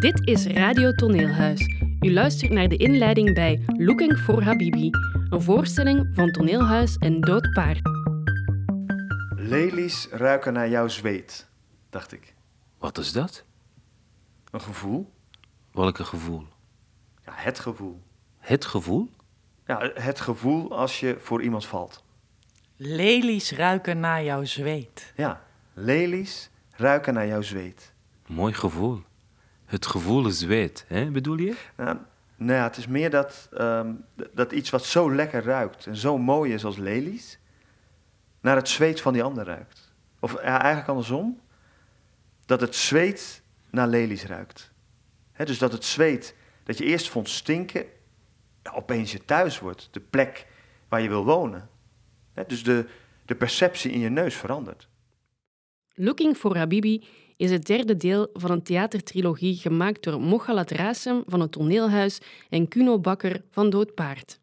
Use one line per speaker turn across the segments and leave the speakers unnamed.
Dit is Radio Toneelhuis. U luistert naar de inleiding bij Looking for Habibi, een voorstelling van Toneelhuis en Dood Paard.
Lelies ruiken naar jouw zweet, dacht ik.
Wat is dat?
Een gevoel?
Welke gevoel?
Ja, het gevoel.
Het gevoel?
Ja, het gevoel als je voor iemand valt.
Lelies ruiken naar jouw zweet.
Ja, lelies ruiken naar jouw zweet.
Mooi gevoel. Het gevoel is zweet, hè, bedoel je?
Nou, nou ja, het is meer dat, ehm, dat iets wat zo lekker ruikt en zo mooi is als lelies, naar het zweet van die ander ruikt. Of ja, eigenlijk andersom, dat het zweet naar lelies ruikt. Hè, dus dat het zweet dat je eerst vond stinken, opeens je thuis wordt, de plek waar je wil wonen. Hè, dus de, de perceptie in je neus verandert.
Looking for Habibi is het derde deel van een theatertrilogie gemaakt door Mochalat Rasem van het Toneelhuis en Kuno Bakker van Dood Paard.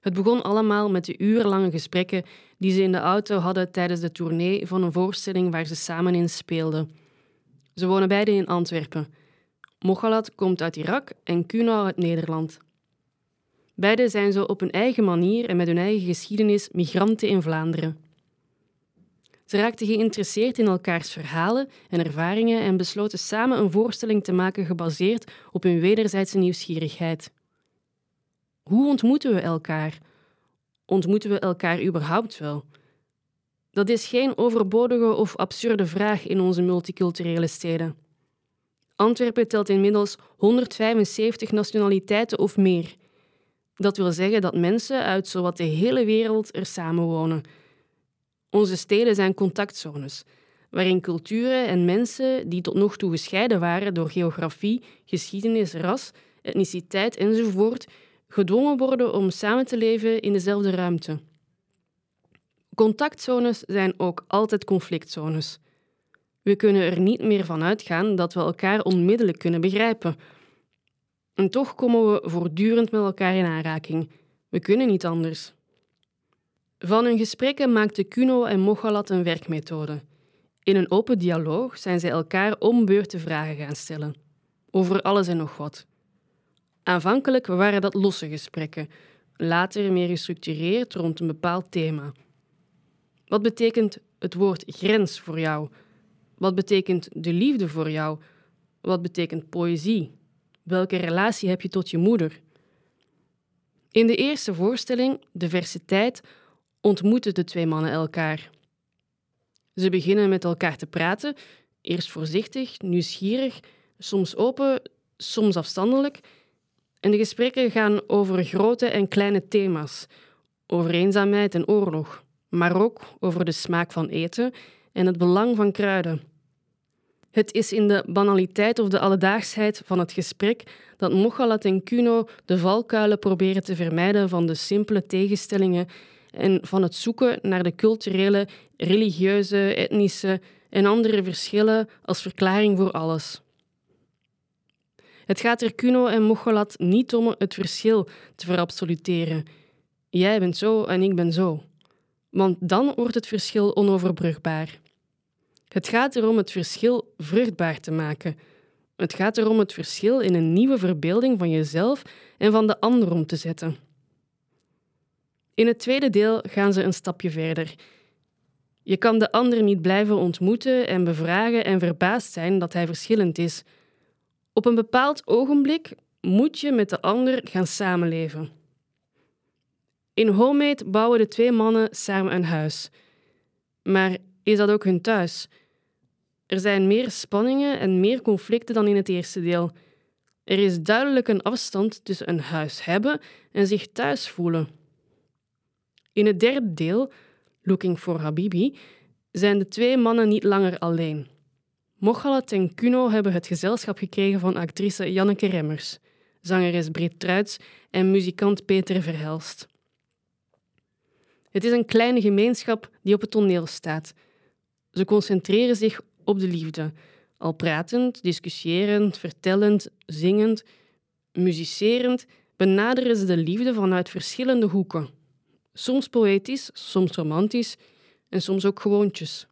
Het begon allemaal met de urenlange gesprekken die ze in de auto hadden tijdens de tournee van een voorstelling waar ze samen in speelden. Ze wonen beiden in Antwerpen. Mochalat komt uit Irak en Kuno uit Nederland. Beiden zijn zo op hun eigen manier en met hun eigen geschiedenis migranten in Vlaanderen. Ze raakten geïnteresseerd in elkaars verhalen en ervaringen en besloten samen een voorstelling te maken gebaseerd op hun wederzijdse nieuwsgierigheid. Hoe ontmoeten we elkaar? Ontmoeten we elkaar überhaupt wel? Dat is geen overbodige of absurde vraag in onze multiculturele steden. Antwerpen telt inmiddels 175 nationaliteiten of meer. Dat wil zeggen dat mensen uit zowat de hele wereld er samenwonen. Onze steden zijn contactzones, waarin culturen en mensen die tot nog toe gescheiden waren door geografie, geschiedenis, ras, etniciteit enzovoort, gedwongen worden om samen te leven in dezelfde ruimte. Contactzones zijn ook altijd conflictzones. We kunnen er niet meer van uitgaan dat we elkaar onmiddellijk kunnen begrijpen. En toch komen we voortdurend met elkaar in aanraking. We kunnen niet anders. Van hun gesprekken maakten Kuno en Mochalat een werkmethode. In een open dialoog zijn zij elkaar om beurten vragen gaan stellen. Over alles en nog wat. Aanvankelijk waren dat losse gesprekken, later meer gestructureerd rond een bepaald thema. Wat betekent het woord grens voor jou? Wat betekent de liefde voor jou? Wat betekent poëzie? Welke relatie heb je tot je moeder? In de eerste voorstelling, Diversiteit, ontmoeten de twee mannen elkaar. Ze beginnen met elkaar te praten, eerst voorzichtig, nieuwsgierig, soms open, soms afstandelijk. En de gesprekken gaan over grote en kleine thema's, over eenzaamheid en oorlog, maar ook over de smaak van eten en het belang van kruiden. Het is in de banaliteit of de alledaagsheid van het gesprek dat Mochalat en Kuno de valkuilen proberen te vermijden van de simpele tegenstellingen en van het zoeken naar de culturele, religieuze, etnische en andere verschillen als verklaring voor alles. Het gaat er Kuno en Mochalat niet om het verschil te verabsoluteren. Jij bent zo en ik ben zo. Want dan wordt het verschil onoverbrugbaar. Het gaat erom het verschil vruchtbaar te maken. Het gaat erom het verschil in een nieuwe verbeelding van jezelf en van de ander om te zetten. In het tweede deel gaan ze een stapje verder. Je kan de ander niet blijven ontmoeten en bevragen en verbaasd zijn dat hij verschillend is. Op een bepaald ogenblik moet je met de ander gaan samenleven. In Homemade bouwen de twee mannen samen een huis. Maar is dat ook hun thuis? Er zijn meer spanningen en meer conflicten dan in het eerste deel. Er is duidelijk een afstand tussen een huis hebben en zich thuis voelen. In het derde deel, Looking for Habibi, zijn de twee mannen niet langer alleen. Mochalat en Kuno hebben het gezelschap gekregen van actrice Janneke Remmers, zangeres Britt Truits en muzikant Peter Verhelst. Het is een kleine gemeenschap die op het toneel staat. Ze concentreren zich op de liefde, al pratend, discussiërend, vertellend, zingend, muzicerend, benaderen ze de liefde vanuit verschillende hoeken. Soms poëtisch, soms romantisch en soms ook gewoontjes.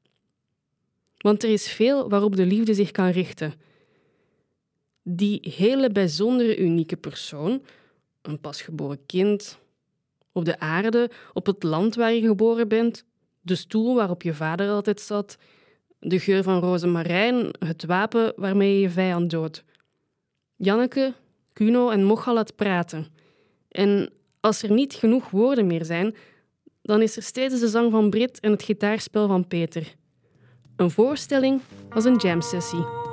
Want er is veel waarop de liefde zich kan richten. die hele bijzondere, unieke persoon, een pasgeboren kind, op de aarde, op het land waar je geboren bent, de stoel waarop je vader altijd zat, de geur van rozemarijn, het wapen waarmee je je vijand doodt. Janneke, Kuno en Mocha laat praten. En als er niet genoeg woorden meer zijn, dan is er steeds de zang van Brit en het gitaarspel van Peter. Een voorstelling als een jam-sessie.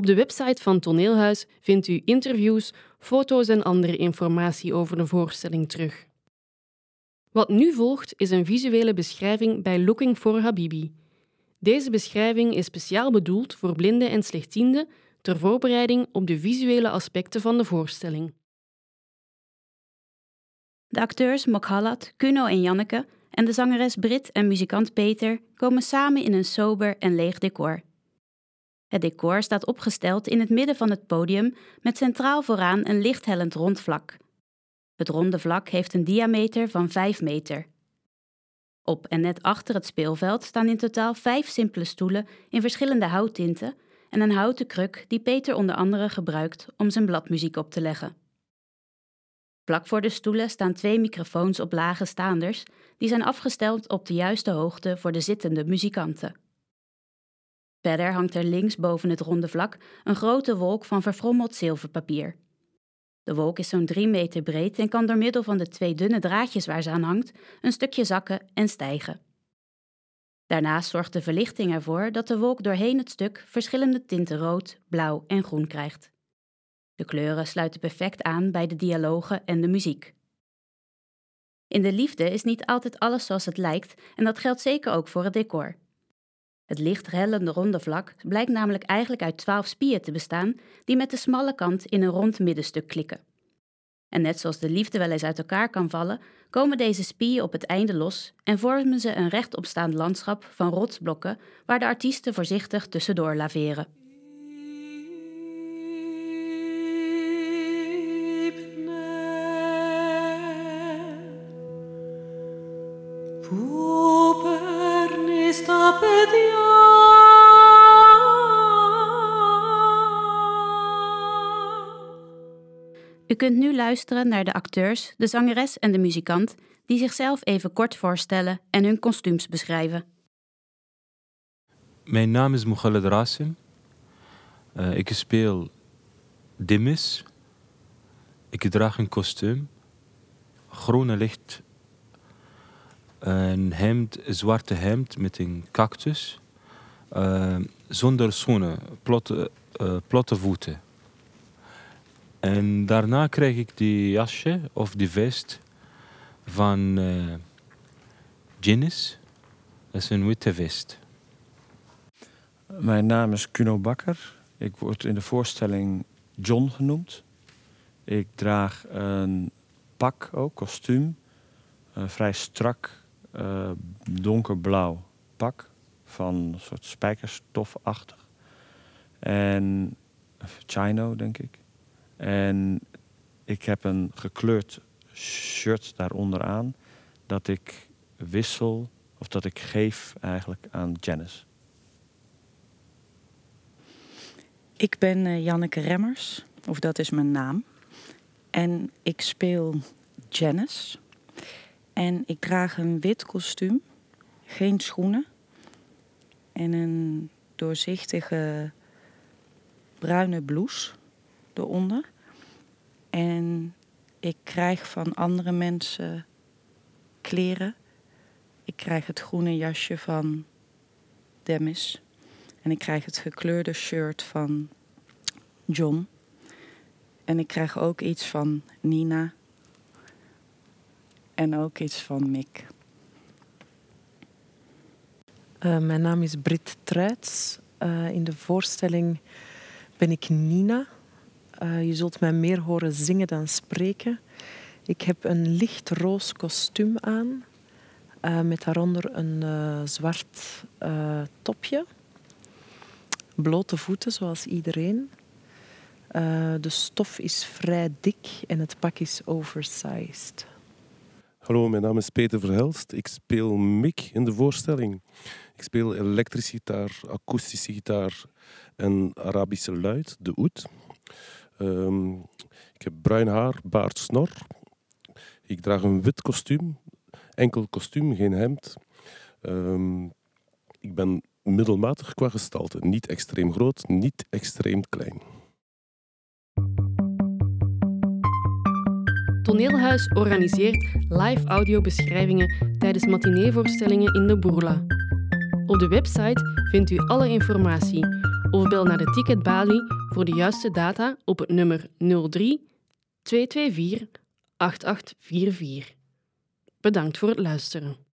Op de website van Toneelhuis vindt u interviews, foto's en andere informatie over de voorstelling terug. Wat nu volgt is een visuele beschrijving bij Looking for Habibi. Deze beschrijving is speciaal bedoeld voor blinden en slechtzienden ter voorbereiding op de visuele aspecten van de voorstelling.
De acteurs Mokhalat, Kuno en Janneke en de zangeres Brit en muzikant Peter komen samen in een sober en leeg decor. Het decor staat opgesteld in het midden van het podium met centraal vooraan een lichthellend rond vlak. Het ronde vlak heeft een diameter van 5 meter. Op en net achter het speelveld staan in totaal vijf simpele stoelen in verschillende houttinten en een houten kruk die Peter onder andere gebruikt om zijn bladmuziek op te leggen. Vlak voor de stoelen staan twee microfoons op lage staanders, die zijn afgesteld op de juiste hoogte voor de zittende muzikanten. Verder hangt er links boven het ronde vlak een grote wolk van verfrommeld zilverpapier. De wolk is zo'n drie meter breed en kan door middel van de twee dunne draadjes waar ze aan hangt een stukje zakken en stijgen. Daarnaast zorgt de verlichting ervoor dat de wolk doorheen het stuk verschillende tinten rood, blauw en groen krijgt. De kleuren sluiten perfect aan bij de dialogen en de muziek. In de liefde is niet altijd alles zoals het lijkt en dat geldt zeker ook voor het decor. Het licht rellende ronde vlak blijkt namelijk eigenlijk uit twaalf spieren te bestaan die met de smalle kant in een rond middenstuk klikken. En net zoals de liefde wel eens uit elkaar kan vallen, komen deze spieren op het einde los en vormen ze een rechtopstaand landschap van rotsblokken waar de artiesten voorzichtig tussendoor laveren. Kunt nu luisteren naar de acteurs, de zangeres en de muzikant, die zichzelf even kort voorstellen en hun kostuums beschrijven.
Mijn naam is Mughaled Rasim. Uh, ik speel Dimis. Ik draag een kostuum. Groene licht. Een hemd, zwarte hemd met een cactus. Uh, zonder schoenen, plotte, uh, plotte voeten. En daarna krijg ik die jasje of die vest van uh. Dat is een witte vest.
Mijn naam is Kuno Bakker. Ik word in de voorstelling John genoemd. Ik draag een pak ook, kostuum. Een vrij strak uh, donkerblauw pak van een soort spijkerstofachtig. En chino, denk ik. En ik heb een gekleurd shirt daaronder aan dat ik wissel of dat ik geef eigenlijk aan Janice.
Ik ben uh, Janneke Remmers, of dat is mijn naam. En ik speel Janice. En ik draag een wit kostuum, geen schoenen en een doorzichtige bruine blouse eronder. En ik krijg van andere mensen kleren. Ik krijg het groene jasje van Demis. En ik krijg het gekleurde shirt van John. En ik krijg ook iets van Nina. En ook iets van Mick.
Uh, mijn naam is Brit Truits. Uh, in de voorstelling ben ik Nina. Uh, je zult mij meer horen zingen dan spreken. Ik heb een licht roos kostuum aan. met daaronder een zwart topje blote voeten, zoals iedereen. De stof is vrij dik en het pak is oversized.
Hallo, mijn naam is Peter Verhelst. Ik speel Mick in de voorstelling. Ik speel elektrische gitaar, akoestische gitaar en Arabische luid, de oud. Um, ik heb bruin haar, baard, snor. Ik draag een wit kostuum, enkel kostuum, geen hemd. Um, ik ben middelmatig qua gestalte, niet extreem groot, niet extreem klein.
Toneelhuis organiseert live audiobeschrijvingen tijdens matineevoorstellingen in de Boerla. Op de website vindt u alle informatie of bel naar de ticketbalie voor de juiste data op het nummer 03 224 8844. Bedankt voor het luisteren.